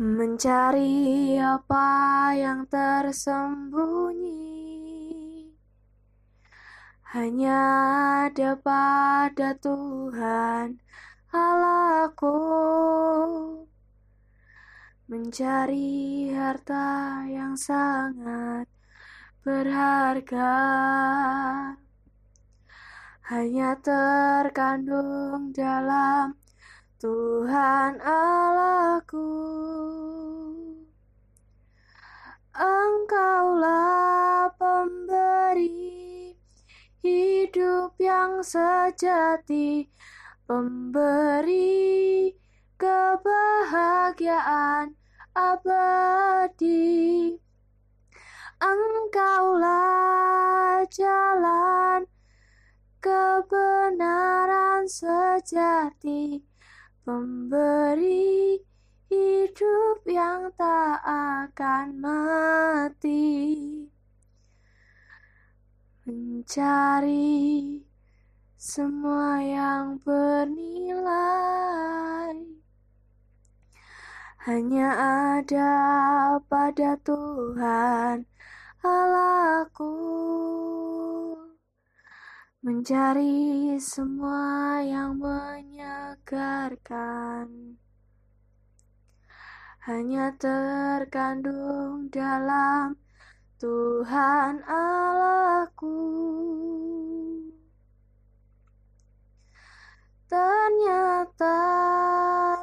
Mencari apa yang tersembunyi. Hanya ada pada Tuhan Allahku. Mencari harta yang sangat berharga. Hanya terkandung dalam Tuhan Allahku Engkaulah pemberi hidup yang sejati Pemberi kebahagiaan abadi. Engkaulah jalan kebenaran sejati Pemberi hidup yang tak akan mati. Mencari semua yang bernilai. Hanya ada pada Tuhan Allahku. Mencari semua yang menyegarkan Hanya terkandung dalam Tuhan Allahku. Ternyata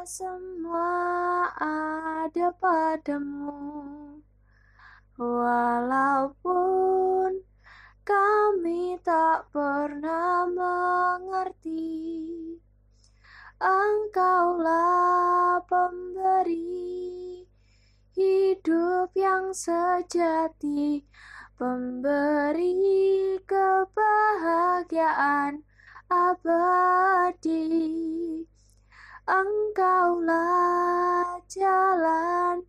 semua ada padamu. Walaupun kami tak pernah mengerti Engkaulah pemberi hidup yang sejati Pemberi kebahagiaan abadi. Engkaulah jalan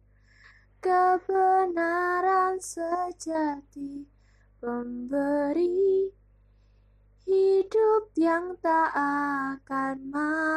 kebenaran sejati Pemberi hidup yang tak akan mati